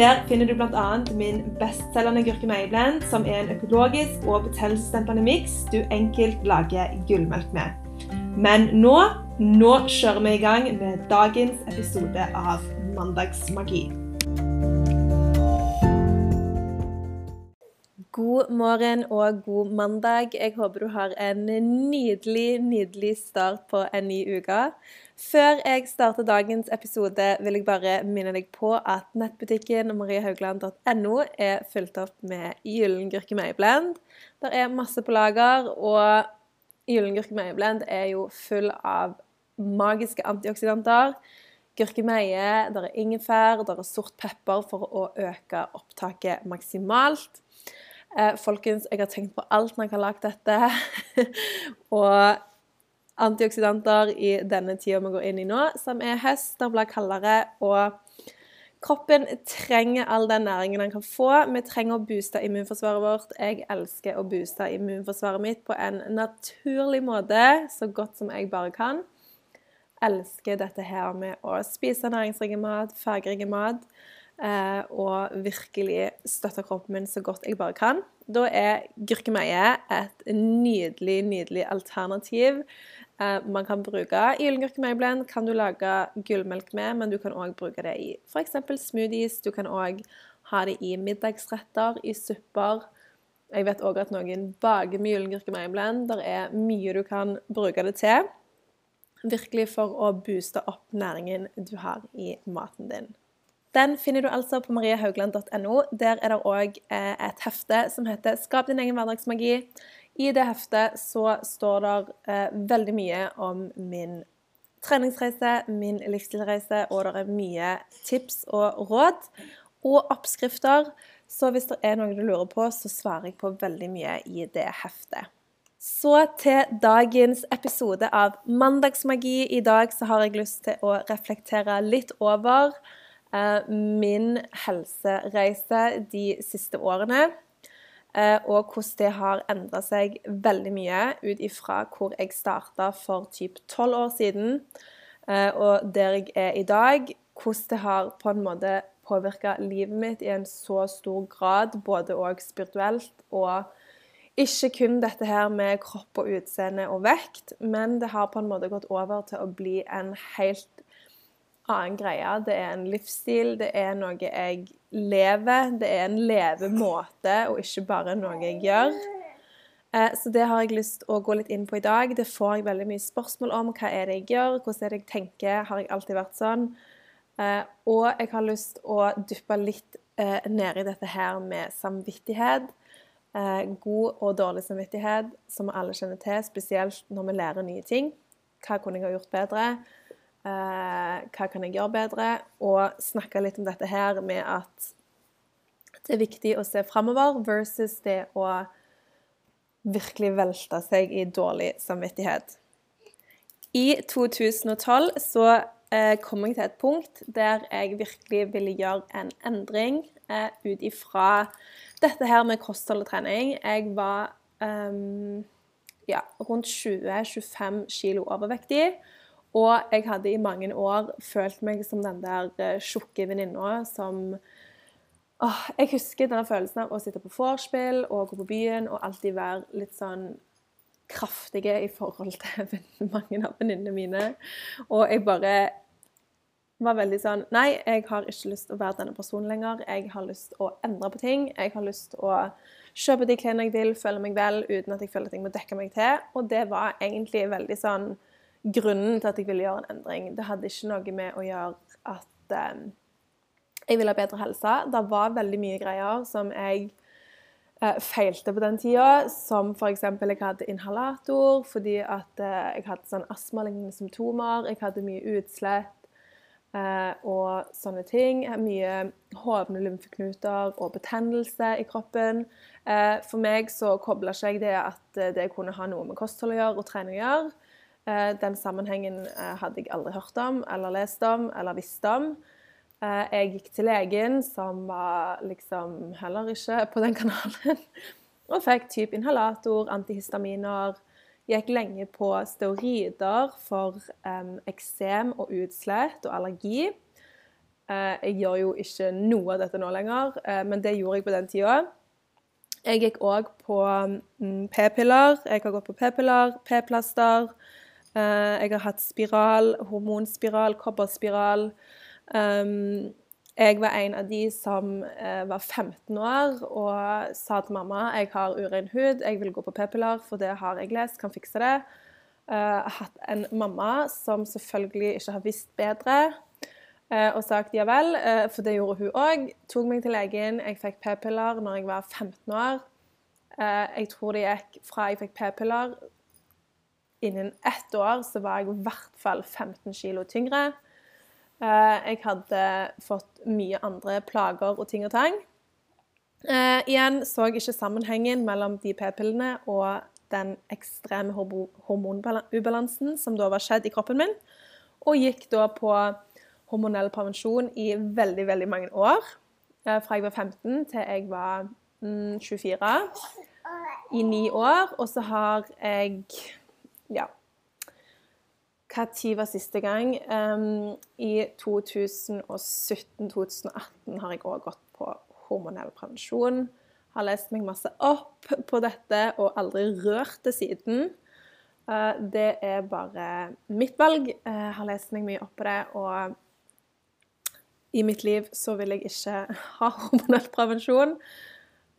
Der finner du bl.a. min bestselgende gurkemeieblend, som er en økologisk og betennelsesdempende miks du enkelt lager gullmelk med. Men nå, nå kjører vi i gang med dagens episode av Mandagsmagi. God morgen og god mandag. Jeg håper du har en nydelig, nydelig start på en ny uke. Før jeg starter dagens episode, vil jeg bare minne deg på at nettbutikken mariehaugland.no er fulgt opp med gyllengurke meieblend. Det er masse på lager, og gyllengurke meieblend er jo full av magiske antioksidanter. Gurkemeie, der er ingefær, der er sort pepper for å øke opptaket maksimalt. Eh, folkens, jeg har tenkt på alt når jeg har lagd dette. og antioksidanter i denne tida vi går inn i nå, som er høst. Det blir kaldere, og kroppen trenger all den næringen den kan få. Vi trenger å booste immunforsvaret vårt. Jeg elsker å booste immunforsvaret mitt på en naturlig måte, så godt som jeg bare kan. Elsker dette her med å spise næringsrik mat, fargerik mat. Eh, og virkelig støtte kroppen min så godt jeg bare kan. Da er gurkemeie et nydelig, nydelig alternativ. Eh, man kan bruke gyllengurkemeieblend, kan du lage gullmelk med, men du kan òg bruke det i f.eks. smoothies. Du kan òg ha det i middagsretter, i supper. Jeg vet òg at noen baker med gyllengurkemeieblend. Det er mye du kan bruke det til. Virkelig for å booste opp næringen du har i maten din. Den finner du altså på mariahaugland.no. Der er det òg eh, et hefte som heter 'Skap din egen hverdagsmagi'. I det heftet så står det eh, veldig mye om min treningsreise, min livsstilreise, og det er mye tips og råd. Og oppskrifter. Så hvis det er noe du lurer på, så svarer jeg på veldig mye i det heftet. Så til dagens episode av Mandagsmagi. I dag så har jeg lyst til å reflektere litt over min helsereise de siste årene. Eh, og hvordan det har endra seg veldig mye ut ifra hvor jeg starta for typ tolv år siden, eh, og der jeg er i dag. Hvordan det har på en måte påvirka livet mitt i en så stor grad, både og spirituelt og ikke kun dette her med kropp og utseende og vekt, men det har på en måte gått over til å bli en helt annen greie. Det er en livsstil, det er noe jeg lever. Det er en levemåte, og ikke bare noe jeg gjør. Eh, så det har jeg lyst til å gå litt inn på i dag. Det får jeg veldig mye spørsmål om. Hva er det jeg gjør? Hvordan er det jeg tenker? Har jeg alltid vært sånn? Eh, og jeg har lyst til å dyppe litt eh, ned i dette her med samvittighet. God og dårlig samvittighet, som alle kjenner til, spesielt når vi lærer nye ting. Hva kunne jeg ha gjort bedre? Eh, hva kan jeg gjøre bedre? Og snakke litt om dette her med at det er viktig å se framover versus det å virkelig velte seg i dårlig samvittighet. I 2012 så eh, kom jeg til et punkt der jeg virkelig ville gjøre en endring eh, ut ifra dette her med kosthold og trening. Jeg var um, ja, rundt 20-25 kilo overvektig. Og jeg hadde i mange år følt meg som den der uh, tjukke venninna som åh, Jeg husker denne følelsen av å sitte på vorspiel og gå på byen og alltid være litt sånn kraftige i forhold til mange av venninnene mine. Og jeg bare var veldig sånn Nei, jeg har ikke lyst til å være denne personen lenger. Jeg har lyst til å endre på ting. Jeg har lyst til å kjøpe de klærne jeg vil, føle meg vel uten at jeg føler at jeg må dekke meg til. Og det var egentlig veldig sånn grunnen til at jeg ville gjøre en endring. Det hadde ikke noe med å gjøre at eh, jeg ville ha bedre helse. Det var veldig mye greier som jeg eh, feilte på den tida. Som f.eks. jeg hadde inhalator fordi at eh, jeg hadde sånn astmalignende symptomer. Jeg hadde mye utslett uh, og sånne ting. Mye hovne lymfeknuter og betennelse i kroppen. Eh, for meg så kobla ikke jeg det at eh, det kunne ha noe med kosthold å gjøre og trening å gjøre. Eh, den sammenhengen hadde jeg aldri hørt om eller lest om eller visst om. Jeg gikk til legen, som var liksom heller ikke på den kanalen, og fikk type inhalator, antihistaminer. Gikk lenge på steorider for eksem og utslett og allergi. Jeg gjør jo ikke noe av dette nå lenger, men det gjorde jeg på den tida. Jeg gikk òg på mm, p-piller. Jeg har gått på p-piller, p-plaster. Eh, jeg har hatt spiral, hormonspiral, kobberspiral. Um, jeg var en av de som eh, var 15 år og sa til mamma jeg har urein hud, jeg vil gå på p-piller, for det har jeg lest, kan fikse det. Jeg uh, har hatt en mamma som selvfølgelig ikke har visst bedre. Eh, og sagt ja vel, eh, for det gjorde hun òg. Tok meg til legen. Jeg fikk p-piller når jeg var 15 år. Eh, jeg tror det gikk fra jeg fikk p-piller Innen ett år så var jeg i hvert fall 15 kg tyngre. Jeg hadde fått mye andre plager og ting og tang. igjen så jeg ikke sammenhengen mellom de p-pillene og den ekstreme hormonubalansen som da var skjedd i kroppen min, og gikk da på hormonell prevensjon i veldig, veldig mange år. Eh, fra jeg var 15 til jeg var mm, 24. I ni år. Og så har jeg Ja. Når var siste gang? Um, I 2017-2018 har jeg òg gått på hormonell prevensjon. Har lest meg masse opp på dette og aldri rørt det siden. Uh, det er bare mitt valg. Uh, har lest meg mye opp på det og i mitt liv så vil jeg ikke ha hormonell prevensjon.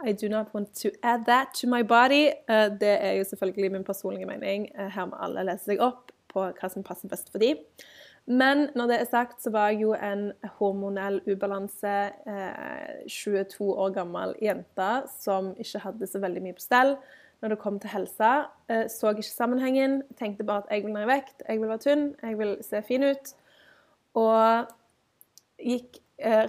I do not want to add that to my body. Eh, det er jo selvfølgelig min personlige mening. Eh, her må alle lese seg opp på hva som passer best for dem. Men når det er sagt, så var jeg jo en hormonell ubalanse, 22 eh, år gammel jente som ikke hadde så veldig mye på stell når det kom til helse. Så ikke sammenhengen. Tenkte bare at jeg vil ned i vekt, jeg vil være tynn, jeg vil se fin ut. Og gikk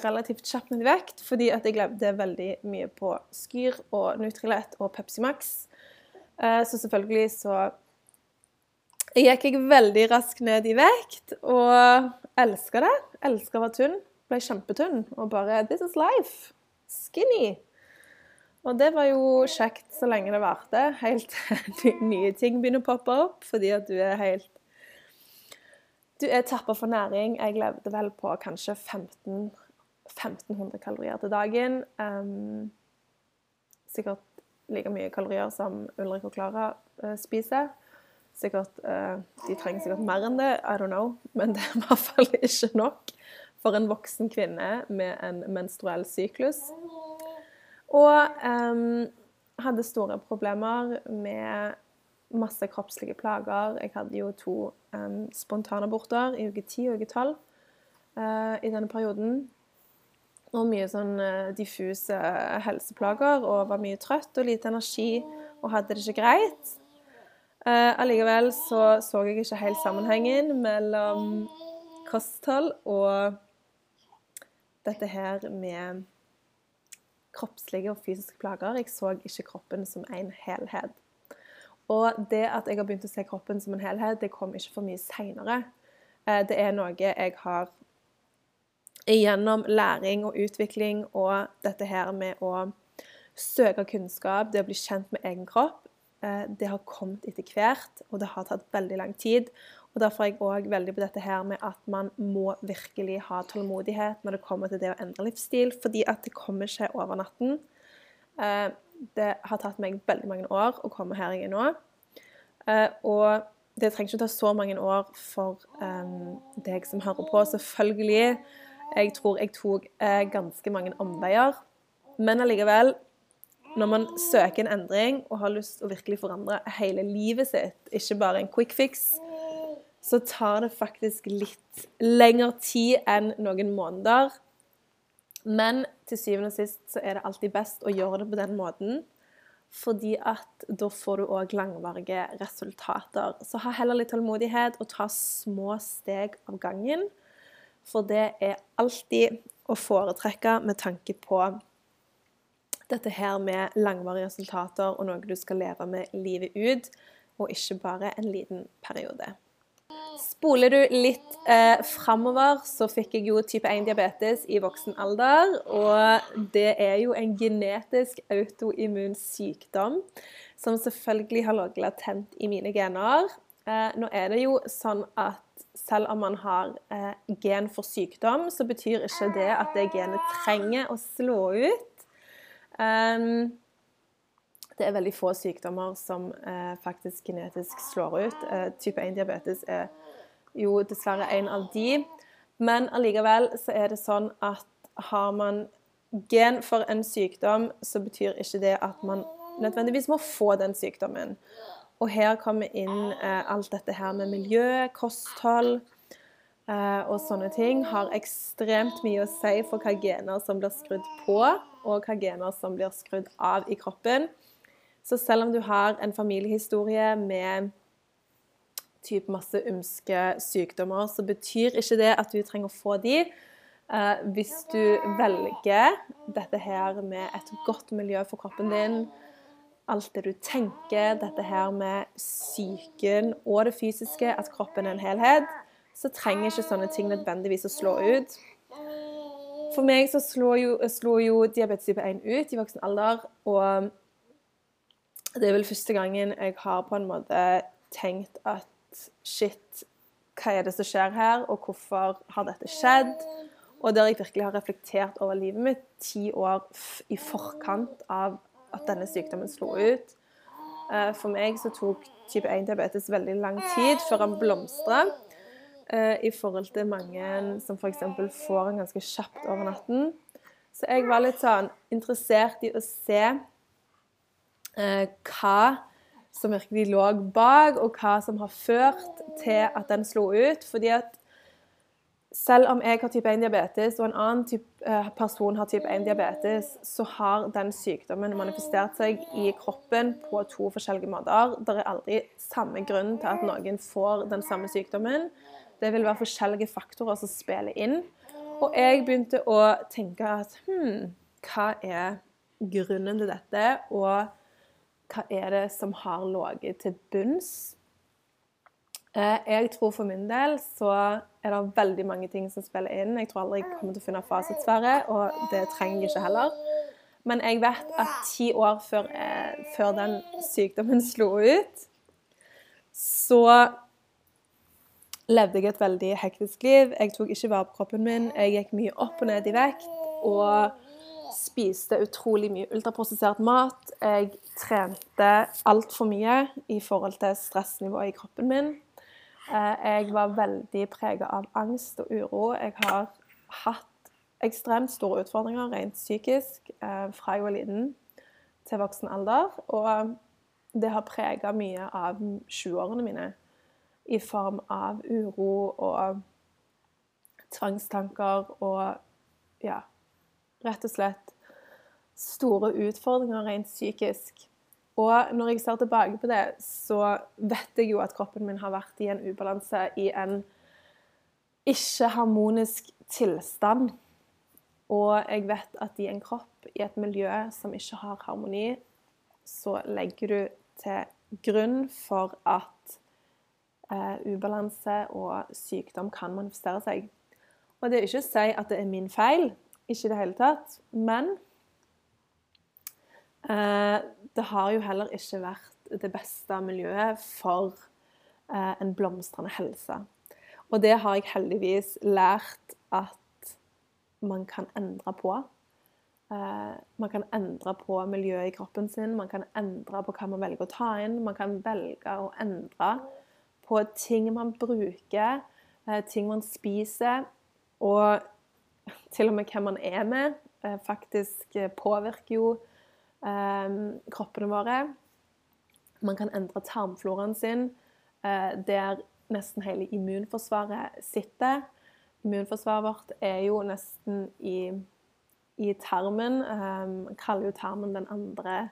relativt kjapt ned i vekt fordi at jeg levde veldig mye på Skyr og Nutrilett og Pepsi Max. Eh, så selvfølgelig så gikk jeg veldig raskt ned i vekt og elska det. Elska å være tynn. Ble kjempetynn og bare This is life. Skinny. Og det var jo kjekt så lenge det varte, helt til nye ting begynner å poppe opp fordi at du er helt du er tappa for næring. Jeg levde vel på kanskje 15, 1500 kalorier til dagen. Um, sikkert like mye kalorier som Ulrik og Klara uh, spiser. Sikkert, uh, De trenger sikkert mer enn det, I don't know, men det er i hvert fall ikke nok for en voksen kvinne med en menstruell syklus. Og um, hadde store problemer med masse kroppslige plager. Jeg hadde jo to um, spontanaborter i uke 10 og uke 12 uh, i denne perioden. Og mye sånn uh, diffuse helseplager og var mye trøtt og lite energi og hadde det ikke greit. Eh, allikevel så så jeg ikke helt sammenhengen mellom kosthold og dette her med kroppslige og fysiske plager. Jeg så ikke kroppen som en helhet. Og det at jeg har begynt å se kroppen som en helhet, det kom ikke for mye seinere. Eh, det er noe jeg har gjennom læring og utvikling og dette her med å søke kunnskap, det å bli kjent med egen kropp, eh, det har kommet etter hvert, og det har tatt veldig lang tid. Og Derfor er jeg òg veldig på dette her med at man må virkelig ha tålmodighet når det kommer til det å endre livsstil, fordi at det kommer ikke over natten. Eh, det har tatt meg veldig mange år å komme her jeg er nå. Eh, og det trenger ikke ta så mange år for deg som hører på. Selvfølgelig. Jeg tror jeg tok eh, ganske mange omveier. Men allikevel, når man søker en endring og har lyst til å virkelig forandre hele livet sitt, ikke bare en quick fix, så tar det faktisk litt lengre tid enn noen måneder. Men til syvende og sist så er det alltid best å gjøre det på den måten. Fordi at da får du òg langvarige resultater. Så ha heller litt tålmodighet og ta små steg av gangen. For det er alltid å foretrekke med tanke på dette her med langvarige resultater og noe du skal leve med livet ut, og ikke bare en liten periode. Spoler du litt eh, framover, så fikk jeg jo type 1-diabetes i voksen alder. Og det er jo en genetisk autoimmun sykdom som selvfølgelig har ligget latent i mine gener. Eh, nå er det jo sånn at selv om man har eh, gen for sykdom, så betyr ikke det at det genet trenger å slå ut. Um, det er veldig få sykdommer som eh, faktisk genetisk slår ut. Eh, type 1-diabetes er jo dessverre en av de. Men allikevel så er det sånn at har man gen for en sykdom, så betyr ikke det at man nødvendigvis må få den sykdommen. Og her kommer inn eh, alt dette her med miljø, kosthold eh, og sånne ting. Har ekstremt mye å si for hva gener som blir skrudd på, og hva gener som blir skrudd av i kroppen. Så selv om du har en familiehistorie med typ masse ymske sykdommer, så betyr ikke det at du trenger å få de. Eh, hvis du velger dette her med et godt miljø for kroppen din, alt det du tenker, dette her med psyken og det fysiske, at kroppen er en helhet, så trenger ikke sånne ting nødvendigvis å slå ut. For meg så slo jo, slo jo diabetes type 1 ut i voksen alder, og det er vel første gangen jeg har på en måte tenkt at Shit, hva er det som skjer her, og hvorfor har dette skjedd? Og der jeg virkelig har reflektert over livet mitt ti år i forkant av at denne sykdommen slo ut. Eh, for meg så tok type 1-diabetes veldig lang tid før han blomstra. Eh, I forhold til mange som f.eks. får den ganske kjapt over natten. Så jeg var litt sånn interessert i å se eh, hva som virkelig lå bak, og hva som har ført til at den slo ut. Fordi at selv om jeg har type 1-diabetes, og en annen type, eh, person har type 1-diabetes, så har den sykdommen manifestert seg i kroppen på to forskjellige måter. Det er aldri samme grunn til at noen får den samme sykdommen. Det vil være forskjellige faktorer som spiller inn. Og jeg begynte å tenke at hm, hva er grunnen til dette? Og hva er det som har ligget til bunns? Eh, jeg tror for min del så er det veldig mange ting som spiller inn. Jeg tror aldri jeg kommer til å finne fasitsvære, og det trenger jeg ikke heller. Men jeg vet at ti år før, jeg, eh, før den sykdommen slo ut, så levde jeg et veldig hektisk liv. Jeg tok ikke vare på kroppen min. Jeg gikk mye opp og ned i vekt. Og spiste utrolig mye ultraprosessert mat. Jeg trente altfor mye i forhold til stressnivået i kroppen min. Eh, jeg var veldig prega av angst og uro. Jeg har hatt ekstremt store utfordringer rent psykisk eh, fra jeg var liten til voksen alder. Og det har prega mye av 20-årene mine i form av uro og tvangstanker og ja, rett og slett store utfordringer rent psykisk. Og når jeg ser tilbake på det, så vet jeg jo at kroppen min har vært i en ubalanse, i en ikke-harmonisk tilstand. Og jeg vet at i en kropp, i et miljø som ikke har harmoni, så legger du til grunn for at eh, ubalanse og sykdom kan manifestere seg. Og det er ikke å si at det er min feil, ikke i det hele tatt, men Eh, det har jo heller ikke vært det beste miljøet for eh, en blomstrende helse. Og det har jeg heldigvis lært at man kan endre på. Eh, man kan endre på miljøet i kroppen sin, man kan endre på hva man velger å ta inn. Man kan velge å endre på ting man bruker, ting man spiser, og til og med hvem man er med. Faktisk påvirker jo kroppene våre. Man kan endre tarmfloraen sin, eh, der nesten hele immunforsvaret sitter. Immunforsvaret vårt er jo nesten i, i tarmen. Man ehm, kaller jo tarmen den andre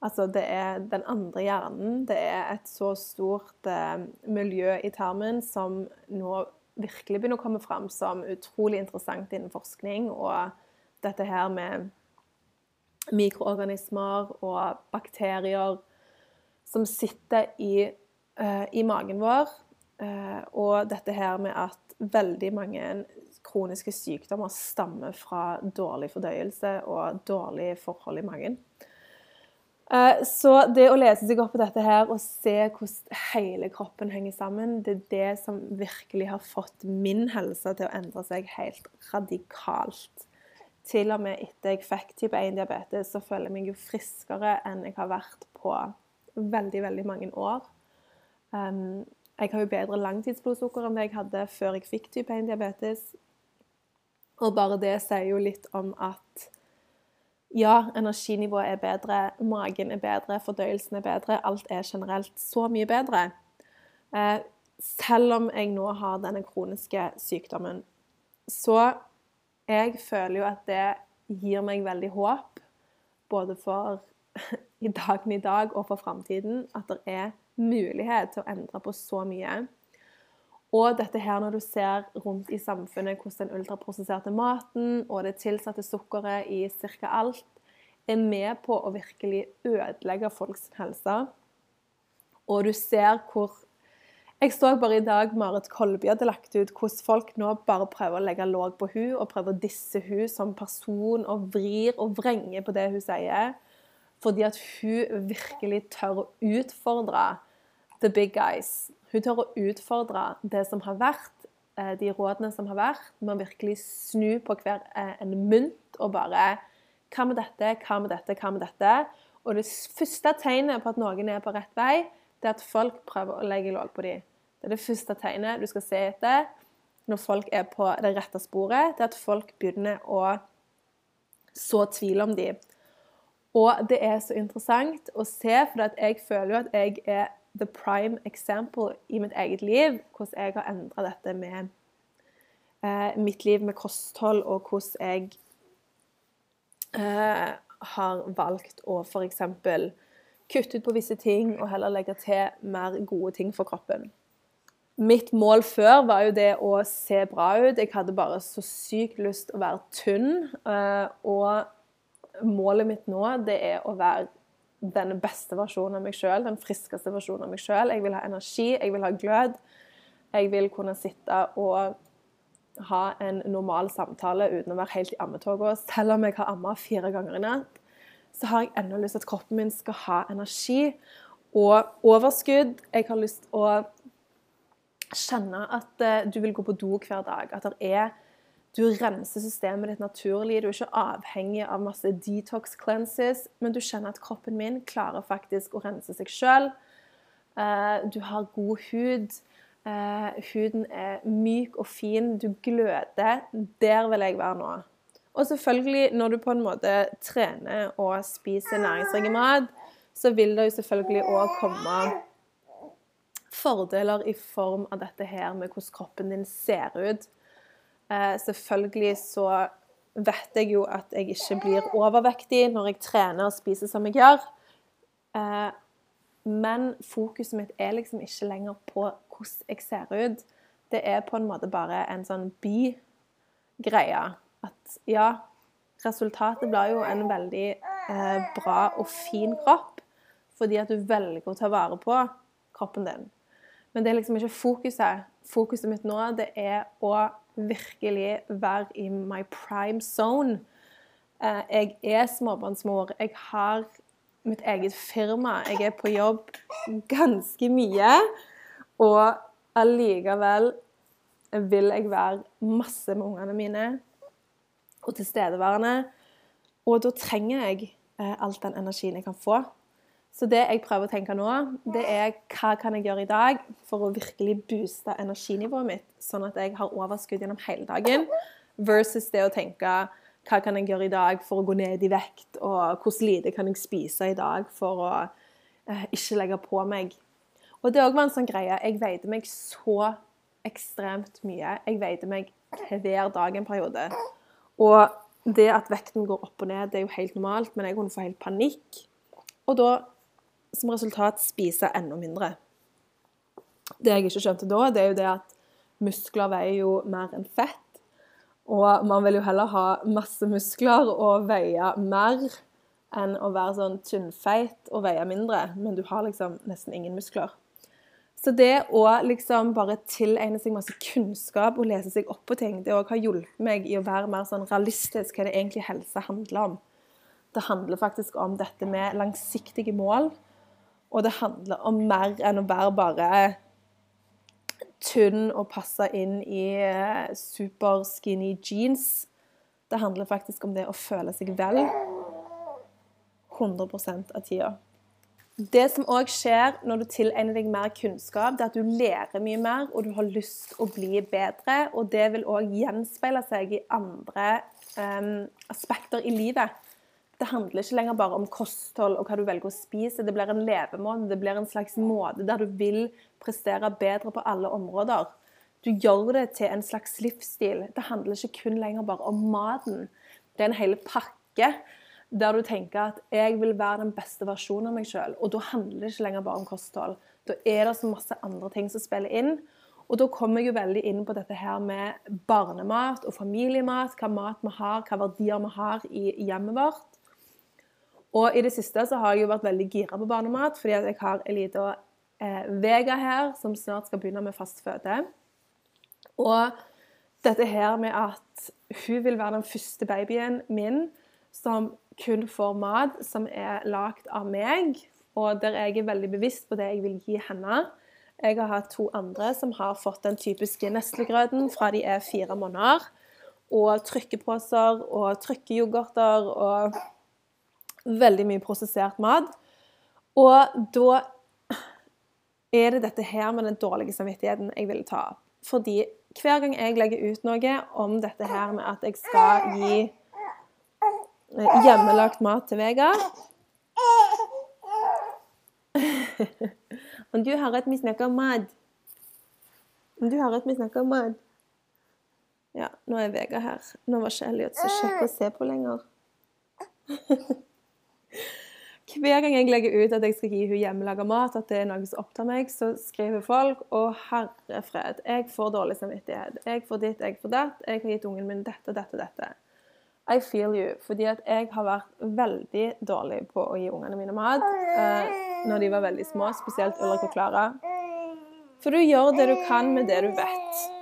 Altså det er den andre hjernen. Det er et så stort eh, miljø i tarmen som nå virkelig begynner å komme fram som utrolig interessant innen forskning. Og dette her med mikroorganismer og bakterier som sitter i, uh, i magen vår. Uh, og dette her med at veldig mange kroniske sykdommer stammer fra dårlig fordøyelse og dårlig forhold i magen. Uh, så det å lese seg opp på dette her og se hvordan hele kroppen henger sammen, det er det som virkelig har fått min helse til å endre seg helt radikalt. Til og med etter jeg fikk type 1-diabetes, så føler jeg meg jo friskere enn jeg har vært på veldig, veldig mange år. Um, jeg har jo bedre langtidsblodsukker enn det jeg hadde før jeg fikk type 1-diabetes. Og bare det sier jo litt om at ja, energinivået er bedre, magen er bedre, fordøyelsen er bedre. Alt er generelt så mye bedre. Eh, selv om jeg nå har denne kroniske sykdommen. Så jeg føler jo at det gir meg veldig håp, både for i dagen i dag og for framtiden at det er mulighet til å endre på så mye. Og dette her når du ser rundt i samfunnet hvordan den ultraprosesserte maten og det tilsatte sukkeret i ca. alt er med på å virkelig ødelegge folks helse. Og du ser hvor Jeg så bare i dag Marit Kolby hadde lagt ut hvordan folk nå bare prøver å legge låg på hun og prøver å disse hun som person og vrir og vrenger på det hun sier. Fordi at hun virkelig tør å utfordre the big guys. Hun tør å utfordre det som har vært, eh, de rådene som har vært, Man virkelig snu på hver eh, en mynt og bare Hva med dette? Hva med dette? Hva med dette? Og det første tegnet på at noen er på rett vei, det er at folk prøver å legge låg på dem. Det er det første tegnet du skal se etter når folk er på det rette sporet. Det er at folk begynner å så tvil om dem. Og det er så interessant å se, for jeg føler jo at jeg er the prime example i mitt eget liv. Hvordan jeg har endra dette med eh, mitt liv med kosthold, og hvordan jeg eh, har valgt å f.eks. kutte ut på visse ting og heller legge til mer gode ting for kroppen. Mitt mål før var jo det å se bra ut. Jeg hadde bare så sykt lyst å være tynn. Eh, og målet mitt nå det er å være den beste versjonen av meg sjøl, den friskeste versjonen av meg sjøl. Jeg vil ha energi, jeg vil ha glød. Jeg vil kunne sitte og ha en normal samtale uten å være helt i ammetoga. Selv om jeg har amma fire ganger i natt, så har jeg ennå lyst til at kroppen min skal ha energi og overskudd. Jeg har lyst til å kjenne at eh, du vil gå på do hver dag. At er du renser systemet ditt naturlig. Du er ikke avhengig av masse detox cleanses, men du kjenner at kroppen min klarer faktisk å rense seg sjøl. Eh, du har god hud. Eh, huden er myk og fin. Du gløder. Der vil jeg være nå. Og selvfølgelig, når du på en måte trener og spiser næringsrik mat, så vil det jo selvfølgelig òg komme fordeler i form av dette her med hvordan kroppen din ser ut. Eh, selvfølgelig så vet jeg jo at jeg ikke blir overvektig når jeg trener og spiser som jeg gjør. Eh, men fokuset mitt er liksom ikke lenger på hvordan jeg ser ut. Det er på en måte bare en sånn bi-greie. At ja, resultatet blir jo en veldig eh, bra og fin kropp fordi at du velger å ta vare på kroppen din. Men det er liksom ikke fokuset. Fokuset mitt nå det er å virkelig være i my prime zone. Eh, jeg er småbarnsmor. Jeg har mitt eget firma. Jeg er på jobb ganske mye. Og allikevel vil jeg være masse med ungene mine og tilstedeværende. Og da trenger jeg eh, all den energien jeg kan få. Så det jeg prøver å tenke nå, det er hva kan jeg gjøre i dag for å virkelig booste energinivået mitt, sånn at jeg har overskudd gjennom hele dagen, versus det å tenke hva kan jeg gjøre i dag for å gå ned i vekt, og hvor lite kan jeg spise i dag for å eh, ikke legge på meg. Og det òg var en sånn greie. Jeg veide meg så ekstremt mye. Jeg veide meg hver dag en periode. Og det at vekten går opp og ned, det er jo helt normalt, men jeg kunne få helt panikk. Og da som resultat spise enda mindre. Det jeg ikke skjønte da, det er jo det at muskler veier jo mer enn fett. Og man vil jo heller ha masse muskler og veie mer enn å være sånn tynnfeit og veie mindre, men du har liksom nesten ingen muskler. Så det å liksom bare tilegne seg masse kunnskap og lese seg opp på ting, det har hjulpet meg i å være mer sånn realistisk hva det egentlig helse handler om. Det handler faktisk om dette med langsiktige mål, og det handler om mer enn å være bare tynn og passe inn i eh, super skinny jeans. Det handler faktisk om det å føle seg vel 100% av tida. Det som òg skjer når du tilegner deg mer kunnskap, det er at du lærer mye mer, og du har lyst å bli bedre. Og det vil òg gjenspeile seg i andre um, aspekter i livet. Det handler ikke lenger bare om kosthold og hva du velger å spise. Det blir en levemåte, det blir en slags måte der du vil prestere bedre på alle områder. Du gjør det til en slags livsstil. Det handler ikke kun lenger bare om maten. Det er en hel pakke der du tenker at 'jeg vil være den beste versjonen av meg sjøl'. Og da handler det ikke lenger bare om kosthold. Da er det så masse andre ting som spiller inn. Og da kommer jeg jo veldig inn på dette her med barnemat og familiemat. Hva mat vi har, hva verdier vi har i hjemmet vårt. Og i det siste så har jeg jo vært veldig gira på barnemat, fordi at jeg har ei lita eh, Vega her som snart skal begynne med fast føde. Og dette her med at hun vil være den første babyen min som kun får mat som er lagd av meg, og der jeg er veldig bevisst på det jeg vil gi henne. Jeg har hatt to andre som har fått den typiske neslegrøten fra de er fire måneder. Og trykkeposer og trykkeyoghurter og veldig mye prosessert mat. Og da er det dette her med den dårlige samvittigheten jeg vil ta. Fordi hver gang jeg legger ut noe om dette her med at jeg skal gi Eh, hjemmelagt mat til Vegard Om du har at vi snakker om mat. Du har at vi snakker om mat. Ja, nå er Vegard her. Nå var ikke Elliot så kjekk å se på lenger. Hver gang jeg legger ut at jeg skal gi henne hjemmelaga mat, at det er noe som opptar meg, så skriver folk 'Å, herre fred, jeg får dårlig samvittighet. Jeg får ditt, jeg får datt. Jeg har gitt ungen min dette, dette, dette.' I feel you. Fordi at jeg har vært veldig dårlig på å gi ungene mine mat eh, når de var veldig små, spesielt Ulrik og Klara. For du gjør det du kan med det du vet.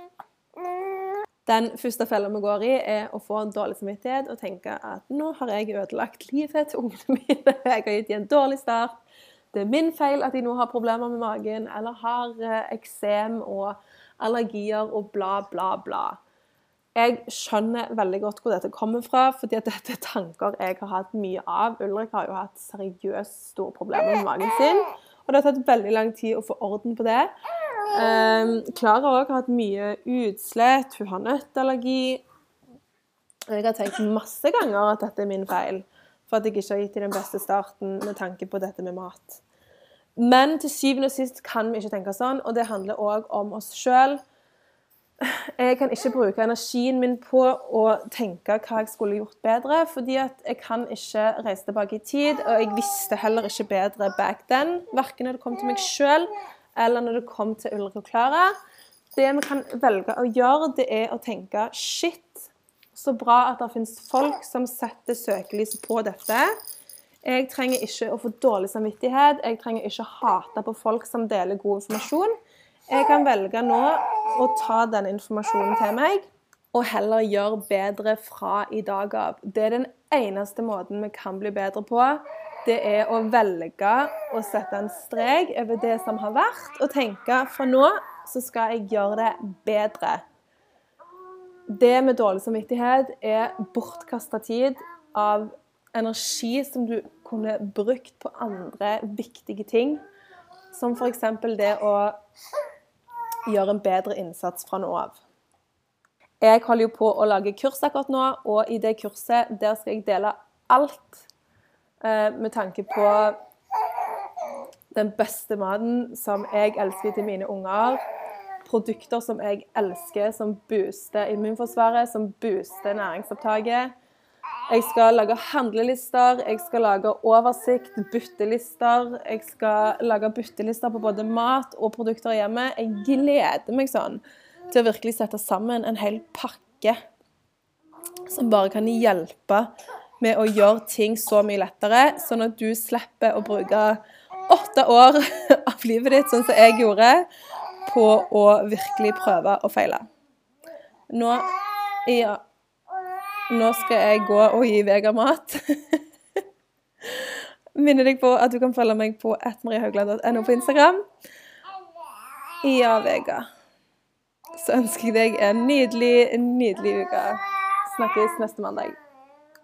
Den første fella vi går i, er å få en dårlig samvittighet og tenke at nå har jeg ødelagt livet til ungene mine. Jeg har gitt dem en dårlig start. Det er min feil at de nå har problemer med magen eller har eh, eksem og allergier og bla, bla, bla. Jeg skjønner veldig godt hvor dette kommer fra, fordi at dette er tanker jeg har hatt mye av. Ulrik har jo hatt seriøst store problemer med magen sin, og det har tatt veldig lang tid å få orden på det. Klara um, òg har hatt mye utslett, hun har nøtteallergi. Jeg har tenkt masse ganger at dette er min feil, for at jeg ikke har gitt dem den beste starten med tanke på dette med mat. Men til syvende og sist kan vi ikke tenke sånn, og det handler òg om oss sjøl jeg kan ikke bruke energien min på å tenke hva jeg skulle gjort bedre, fordi at jeg kan ikke reise tilbake i tid, og jeg visste heller ikke bedre back then, verken når det kom til meg sjøl eller når det kom til Ulrik og Klara. Det vi kan velge å gjøre, det er å tenke shit, så bra at det finnes folk som setter søkelyset på dette. Jeg trenger ikke å få dårlig samvittighet, jeg trenger ikke å hate på folk som deler god informasjon. Jeg kan velge nå å ta den informasjonen til meg og heller gjøre bedre fra i dag av. Det er den eneste måten vi kan bli bedre på. Det er å velge å sette en strek over det som har vært, og tenke for nå så skal jeg gjøre det bedre. Det med dårlig samvittighet er bortkasta tid av energi som du kunne brukt på andre viktige ting. Som f.eks. det å gjøre en bedre innsats fra nå av. Jeg holder jo på å lage kurs akkurat nå, og i det kurset der skal jeg dele alt med tanke på den beste maten som jeg elsker til mine unger. Produkter som jeg elsker, som booster immunforsvaret, som booster næringsopptaket. Jeg skal lage handlelister, jeg skal lage oversikt, byttelister. Jeg skal lage byttelister på både mat og produkter hjemme. Jeg gleder meg sånn til å virkelig sette sammen en hel pakke som bare kan hjelpe med å gjøre ting så mye lettere, sånn at du slipper å bruke åtte år av livet ditt, sånn som jeg gjorde, på å virkelig prøve og feile. Nå, ja, nå skal jeg gå og gi Vegard mat. Minner deg på at du kan følge meg på ettmariehaugland.no på Instagram. Ja, Vegard. Så ønsker jeg deg en nydelig, nydelig uke. Snakkes neste mandag.